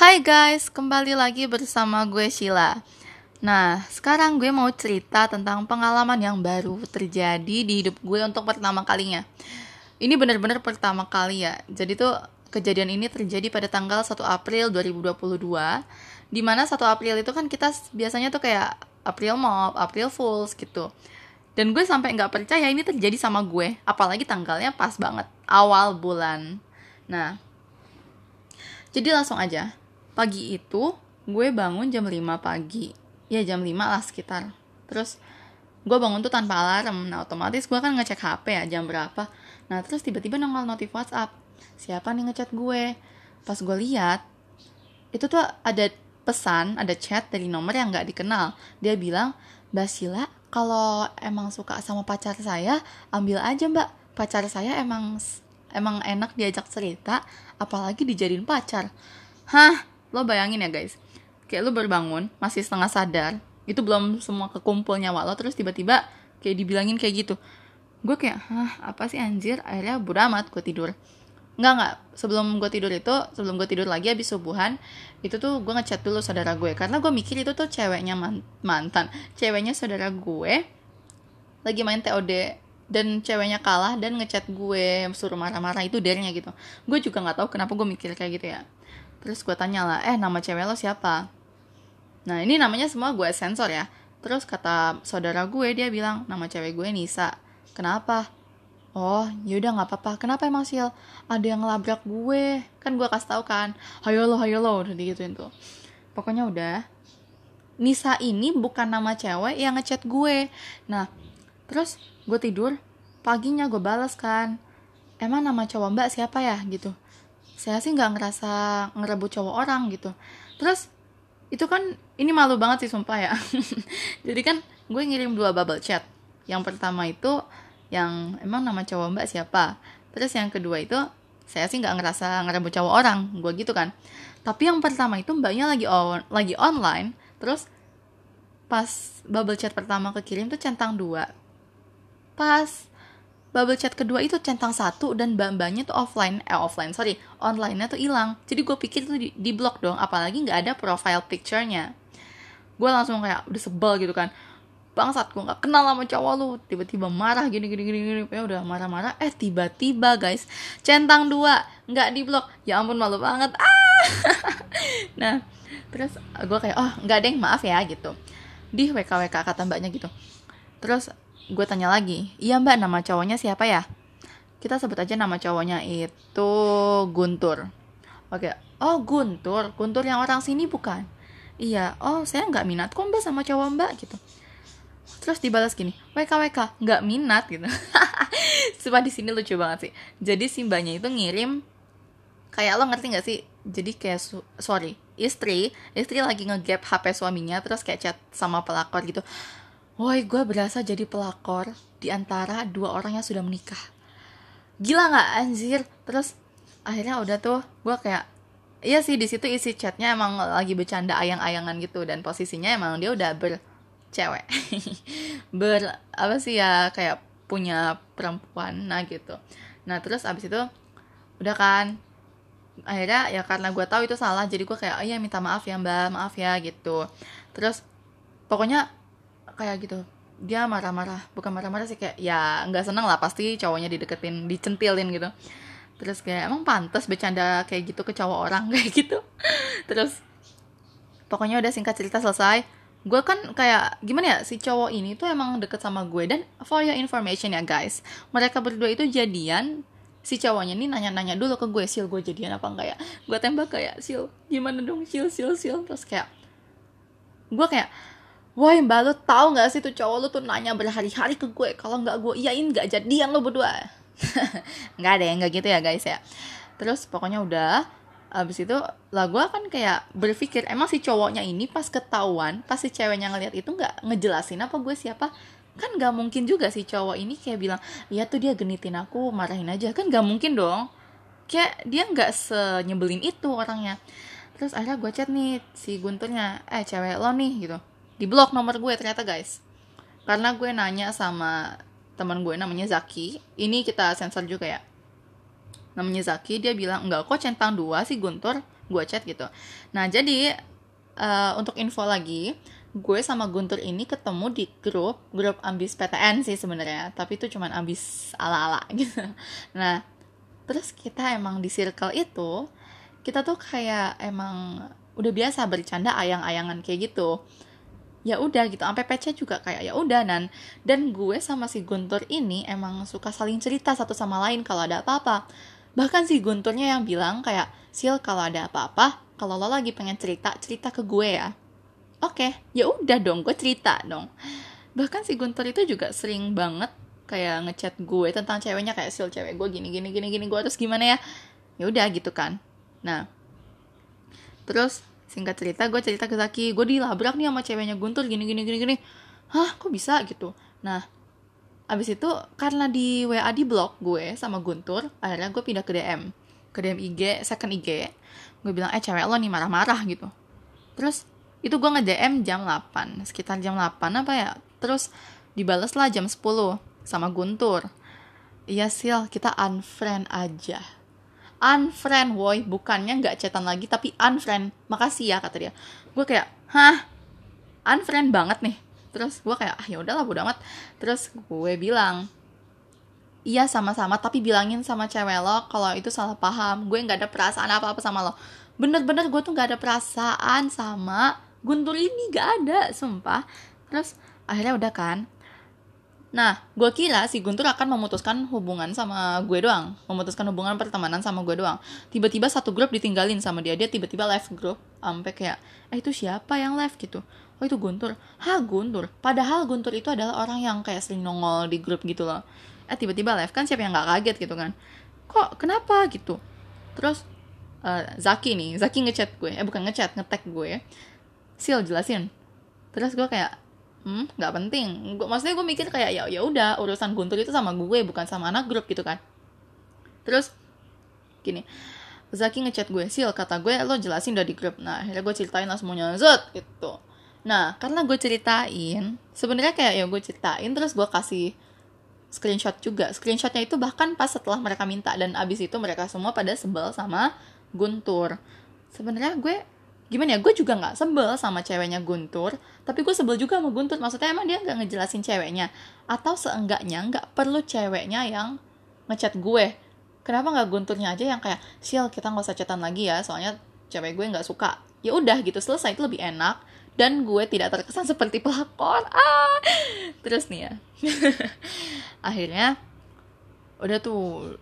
Hai guys, kembali lagi bersama gue Sheila. Nah, sekarang gue mau cerita tentang pengalaman yang baru terjadi di hidup gue untuk pertama kalinya. Ini bener-bener pertama kali ya. Jadi tuh kejadian ini terjadi pada tanggal 1 April 2022. Di mana 1 April itu kan kita biasanya tuh kayak April Mop, April Fools gitu. Dan gue sampai nggak percaya ini terjadi sama gue. Apalagi tanggalnya pas banget, awal bulan. Nah, jadi langsung aja pagi itu gue bangun jam 5 pagi. Ya jam 5 lah sekitar. Terus gue bangun tuh tanpa alarm. Nah otomatis gue kan ngecek HP ya jam berapa. Nah terus tiba-tiba nongol notif WhatsApp. Siapa nih ngechat gue? Pas gue lihat itu tuh ada pesan ada chat dari nomor yang nggak dikenal. Dia bilang Basila kalau emang suka sama pacar saya ambil aja mbak. Pacar saya emang emang enak diajak cerita apalagi dijadiin pacar. Hah lo bayangin ya guys. Kayak lo berbangun masih setengah sadar itu belum semua kekumpul nyawa lo terus tiba-tiba kayak dibilangin kayak gitu. Gue kayak hah apa sih anjir? Akhirnya bodo amat gue tidur. Enggak enggak sebelum gue tidur itu sebelum gue tidur lagi habis subuhan itu tuh gue ngechat dulu saudara gue. Karena gue mikir itu tuh ceweknya mantan. Ceweknya saudara gue lagi main TOD dan ceweknya kalah dan ngechat gue suruh marah-marah itu dernya gitu. Gue juga nggak tahu kenapa gue mikir kayak gitu ya terus gue tanya lah eh nama cewek lo siapa? Nah ini namanya semua gue sensor ya. Terus kata saudara gue dia bilang nama cewek gue Nisa. Kenapa? Oh yaudah nggak apa-apa. Kenapa emang Sil? Ada yang ngelabrak gue. Kan gue kasih tau kan hayo lo hayo lo udah digituin tuh. Pokoknya udah Nisa ini bukan nama cewek yang ngechat gue. Nah terus gue tidur paginya gue balas kan emang nama cowok mbak siapa ya? Gitu saya sih nggak ngerasa ngerebut cowok orang gitu. Terus itu kan ini malu banget sih sumpah ya. Jadi kan gue ngirim dua bubble chat. Yang pertama itu yang emang nama cowok mbak siapa? Terus yang kedua itu saya sih nggak ngerasa ngerebut cowok orang. Gue gitu kan. Tapi yang pertama itu mbaknya lagi on lagi online. Terus pas bubble chat pertama kekirim tuh centang dua. Pas bubble chat kedua itu centang satu dan mbak-mbaknya tuh offline eh offline sorry online-nya tuh hilang. Jadi gue pikir tuh di, di blok dong apalagi nggak ada profile picture-nya. Gue langsung kayak udah sebel gitu kan. Bangsat gue nggak kenal sama cowok lu. Tiba-tiba marah gini gini gini gini. Ya udah marah-marah. Eh tiba-tiba guys centang dua nggak di blok ya ampun malu banget. Ah! Nah terus gue kayak oh nggak deh maaf ya gitu. Di WK WK kata mbaknya gitu. Terus gue tanya lagi iya mbak nama cowoknya siapa ya? Kita sebut aja nama cowoknya itu Guntur. Oke oh Guntur? Guntur yang orang sini bukan? Iya. Oh saya nggak minat kok mbak sama cowok mbak gitu. Terus dibalas gini WKWK nggak minat gitu. Sumpah di sini lucu banget sih. Jadi si mbaknya itu ngirim kayak lo ngerti nggak sih? Jadi kayak sorry istri istri lagi ngegap HP suaminya terus kayak chat sama pelakor gitu Woi, gue berasa jadi pelakor di antara dua orang yang sudah menikah. Gila nggak anjir? Terus akhirnya udah tuh gue kayak Iya sih di situ isi chatnya emang lagi bercanda ayang-ayangan gitu dan posisinya emang dia udah bercewek ber apa sih ya kayak punya perempuan nah gitu nah terus abis itu udah kan akhirnya ya karena gue tahu itu salah jadi gue kayak oh iya minta maaf ya mbak maaf ya gitu terus pokoknya kayak gitu. Dia marah-marah. Bukan marah-marah sih kayak ya nggak seneng lah pasti cowoknya dideketin dicentilin gitu. Terus kayak emang pantas bercanda kayak gitu ke cowok orang? Kayak gitu. Terus pokoknya udah singkat cerita selesai. Gue kan kayak gimana ya si cowok ini tuh emang deket sama gue. Dan for your information ya guys mereka berdua itu jadian si cowoknya ini nanya-nanya dulu ke gue sil gue jadian apa enggak ya? Gue tembak kayak sil gimana dong? Sil sil sil. Terus kayak gue kayak Woi mbak lu tau gak sih tuh cowok lu tuh nanya berhari-hari ke gue kalau nggak gue iyain nggak jadian lo berdua. Nggak ada yang nggak gitu ya guys ya. Terus pokoknya udah abis itu lah gue kan kayak berpikir emang si cowoknya ini pas ketahuan pas si ceweknya ngeliat itu nggak ngejelasin apa gue siapa? Kan nggak mungkin juga si cowok ini kayak bilang iya tuh dia genitin aku marahin aja. Kan nggak mungkin dong. Kayak dia nggak senyebelin itu orangnya. Terus akhirnya gue chat nih si Gunturnya eh cewek lo nih gitu di blok nomor gue ternyata guys. Karena gue nanya sama teman gue namanya Zaki. Ini kita sensor juga ya. Namanya Zaki dia bilang enggak kok centang dua sih Guntur? Gue chat gitu. Nah jadi uh, untuk info lagi gue sama Guntur ini ketemu di grup grup ambis PTN sih sebenarnya. Tapi itu cuman ambis ala-ala gitu. Nah terus kita emang di circle itu kita tuh kayak emang udah biasa bercanda ayang-ayangan kayak gitu ya udah gitu. Sampai PC juga kayak ya udah nan. Dan gue sama si Guntur ini emang suka saling cerita satu sama lain kalau ada apa-apa. Bahkan si Gunturnya yang bilang kayak sil kalau ada apa-apa kalau lo lagi pengen cerita cerita ke gue ya. Oke okay, ya udah dong gue cerita dong. Bahkan si Guntur itu juga sering banget kayak ngechat gue tentang ceweknya kayak sil cewek gue gini gini gini gini gue harus gimana ya? Ya udah gitu kan. Nah terus singkat cerita gue cerita ke Zaki gue dilabrak nih sama ceweknya Guntur gini gini gini gini. Hah kok bisa? Gitu. Nah abis itu karena di WA di blog gue sama Guntur akhirnya gue pindah ke DM ke DM IG second IG gue bilang eh cewek lo nih marah-marah gitu. Terus itu gue nge-DM jam 8 sekitar jam 8 apa ya. Terus dibales lah jam 10 sama Guntur. Iya sil kita unfriend aja unfriend woi bukannya nggak chatan lagi tapi unfriend. Makasih ya kata dia. Gue kayak hah? Unfriend banget nih. Terus gue kayak ah ya udahlah bodo amat. Terus gue bilang iya sama-sama tapi bilangin sama cewek lo kalau itu salah paham. Gue nggak ada perasaan apa-apa sama lo. Bener-bener gue tuh nggak ada perasaan sama Guntur ini gak ada sumpah. Terus akhirnya udah kan Nah, gue kira si Guntur akan memutuskan hubungan sama gue doang, memutuskan hubungan pertemanan sama gue doang. Tiba-tiba satu grup ditinggalin sama dia, dia tiba-tiba left grup, sampai kayak, eh itu siapa yang left gitu? Oh itu Guntur, ha Guntur. Padahal Guntur itu adalah orang yang kayak sering nongol di grup gitu loh. Eh tiba-tiba left kan siapa yang nggak kaget gitu kan? Kok kenapa gitu? Terus uh, Zaki nih, Zaki ngechat gue, eh bukan ngechat, ngetek gue sil jelasin terus gue kayak hmm? Nggak penting. Maksudnya gue mikir kayak ya ya udah urusan Guntur itu sama gue bukan sama anak grup gitu kan. Terus gini Zaki ngechat gue sil kata gue lo jelasin udah di grup. Nah akhirnya gue ceritain lah semuanya zet gitu. Nah karena gue ceritain sebenarnya kayak ya gue ceritain terus gue kasih screenshot juga. Screenshotnya itu bahkan pas setelah mereka minta dan abis itu mereka semua pada sebel sama Guntur. Sebenarnya gue gimana ya gue juga nggak sebel sama ceweknya Guntur tapi gue sebel juga sama Guntur. Maksudnya emang dia nggak ngejelasin ceweknya. Atau seenggaknya nggak perlu ceweknya yang ngechat gue. Kenapa nggak Gunturnya aja yang kayak sial kita nggak usah chatan lagi ya soalnya cewek gue nggak suka. Ya udah gitu selesai itu lebih enak. Dan gue tidak terkesan seperti pelakor. Ah terus nih ya. Akhirnya udah tuh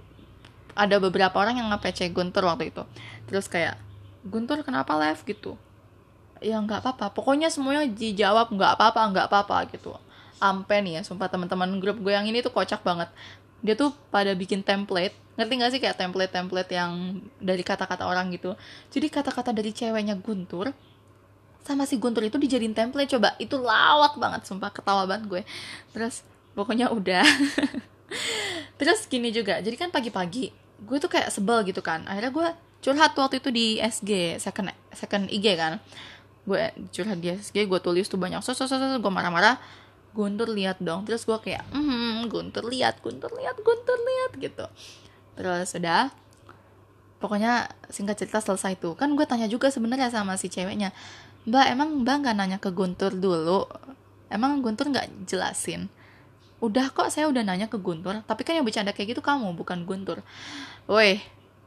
ada beberapa orang yang nge Guntur waktu itu. Terus kayak Guntur kenapa live gitu? Ya nggak apa-apa. Pokoknya semuanya dijawab nggak apa-apa nggak apa-apa gitu. Ampe nih ya sumpah teman-teman grup gue yang ini tuh kocak banget. Dia tuh pada bikin template. Ngerti gak sih kayak template-template yang dari kata-kata orang gitu? Jadi kata-kata dari ceweknya Guntur sama si Guntur itu dijadiin template coba. Itu lawak banget sumpah. Ketawa banget gue. Terus pokoknya udah. Terus gini juga. Jadi kan pagi-pagi gue tuh kayak sebel gitu kan. Akhirnya gue curhat waktu itu di SG second second IG kan. Gue curhat di SG gue tulis tuh banyak sos sos sos gue marah-marah. Guntur lihat dong. Terus gue kayak hmm Guntur lihat Guntur lihat Guntur lihat gitu. Terus udah. Pokoknya singkat cerita selesai tuh. Kan gue tanya juga sebenarnya sama si ceweknya mbak emang mbak nggak nanya ke Guntur dulu? Emang Guntur nggak jelasin? Udah kok saya udah nanya ke Guntur. Tapi kan yang bercanda kayak gitu kamu bukan Guntur. Woi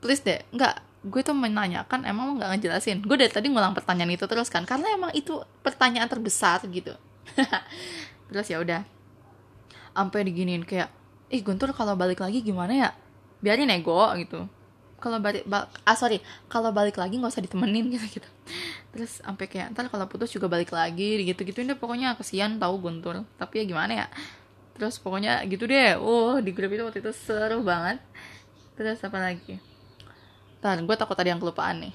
please deh. Nggak gue tuh menanyakan emang nggak ngejelasin? Gue dari tadi ngulang pertanyaan itu terus kan karena emang itu pertanyaan terbesar gitu. Terus ya udah sampai diginiin kayak ih Guntur kalau balik lagi gimana ya? Biarin nego gitu. Kalau balik ba ah sorry kalau balik lagi nggak usah ditemenin gitu gitu. Terus sampai kayak ntar kalau putus juga balik lagi gitu gitu ini pokoknya kesian tahu Guntur tapi ya gimana ya. Terus pokoknya gitu deh oh di grup itu waktu itu seru banget. Terus apa lagi Ntar gue takut ada yang kelupaan nih.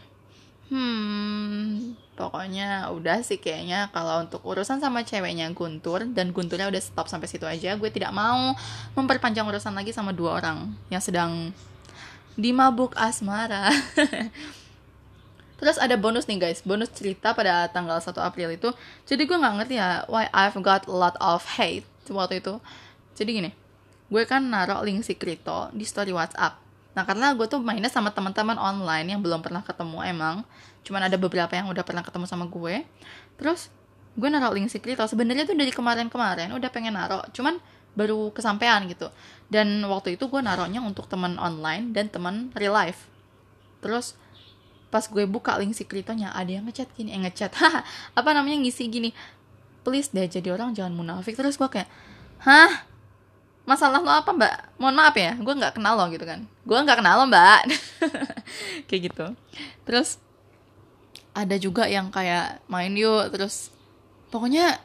Hmm, pokoknya udah sih kayaknya kalau untuk urusan sama ceweknya Guntur dan Gunturnya udah stop sampai situ aja. Gue tidak mau memperpanjang urusan lagi sama dua orang yang sedang dimabuk asmara. Terus ada bonus nih guys, bonus cerita pada tanggal 1 April itu. Jadi gue nggak ngerti ya why I've got a lot of hate waktu itu. Jadi gini, gue kan naruh link si Krito di story WhatsApp nah karena gue tuh mainnya sama teman-teman online yang belum pernah ketemu emang. Cuman ada beberapa yang udah pernah ketemu sama gue. Terus gue naruh link Krito sebenarnya tuh dari kemarin-kemarin udah pengen naruh cuman baru kesampaian gitu. Dan waktu itu gue naruhnya untuk teman online dan teman real life. Terus pas gue buka link si Kritonya ada yang ngechat gini eh ngechat. Apa namanya ngisi gini please deh jadi orang jangan munafik. Terus gue kayak hah masalah lo apa mbak? Mohon maaf ya gue nggak kenal lo gitu kan. Gue nggak kenal lo mbak. Kayak gitu. Terus ada juga yang kayak main yuk terus pokoknya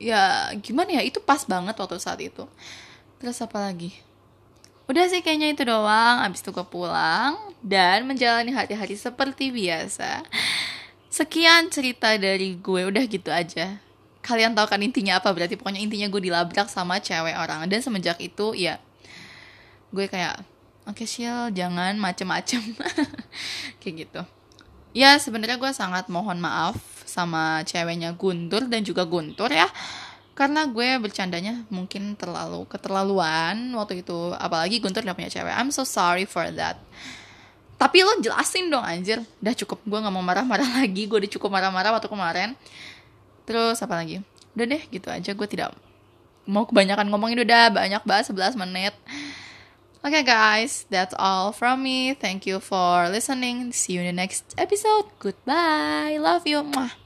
ya gimana ya itu pas banget waktu saat itu. Terus apa lagi? Udah sih kayaknya itu doang abis itu gue pulang dan menjalani hari-hari seperti biasa. Sekian cerita dari gue udah gitu aja kalian tahu kan intinya apa? Berarti pokoknya intinya gue dilabrak sama cewek orang. Dan semenjak itu ya gue kayak oke okay, jangan macem-macem. Kayak gitu. Ya sebenarnya gue sangat mohon maaf sama ceweknya Guntur dan juga Guntur ya. Karena gue bercandanya mungkin terlalu keterlaluan waktu itu. Apalagi Guntur udah punya cewek. I'm so sorry for that. Tapi lo jelasin dong anjir. Udah cukup gue nggak mau marah-marah lagi. Gue udah cukup marah-marah waktu kemarin terus apa lagi udah deh gitu aja gue tidak mau kebanyakan ngomongin udah banyak bahas 11 menit Okay, guys, that's all from me. Thank you for listening. See you in the next episode. Goodbye. Love you. Mwah.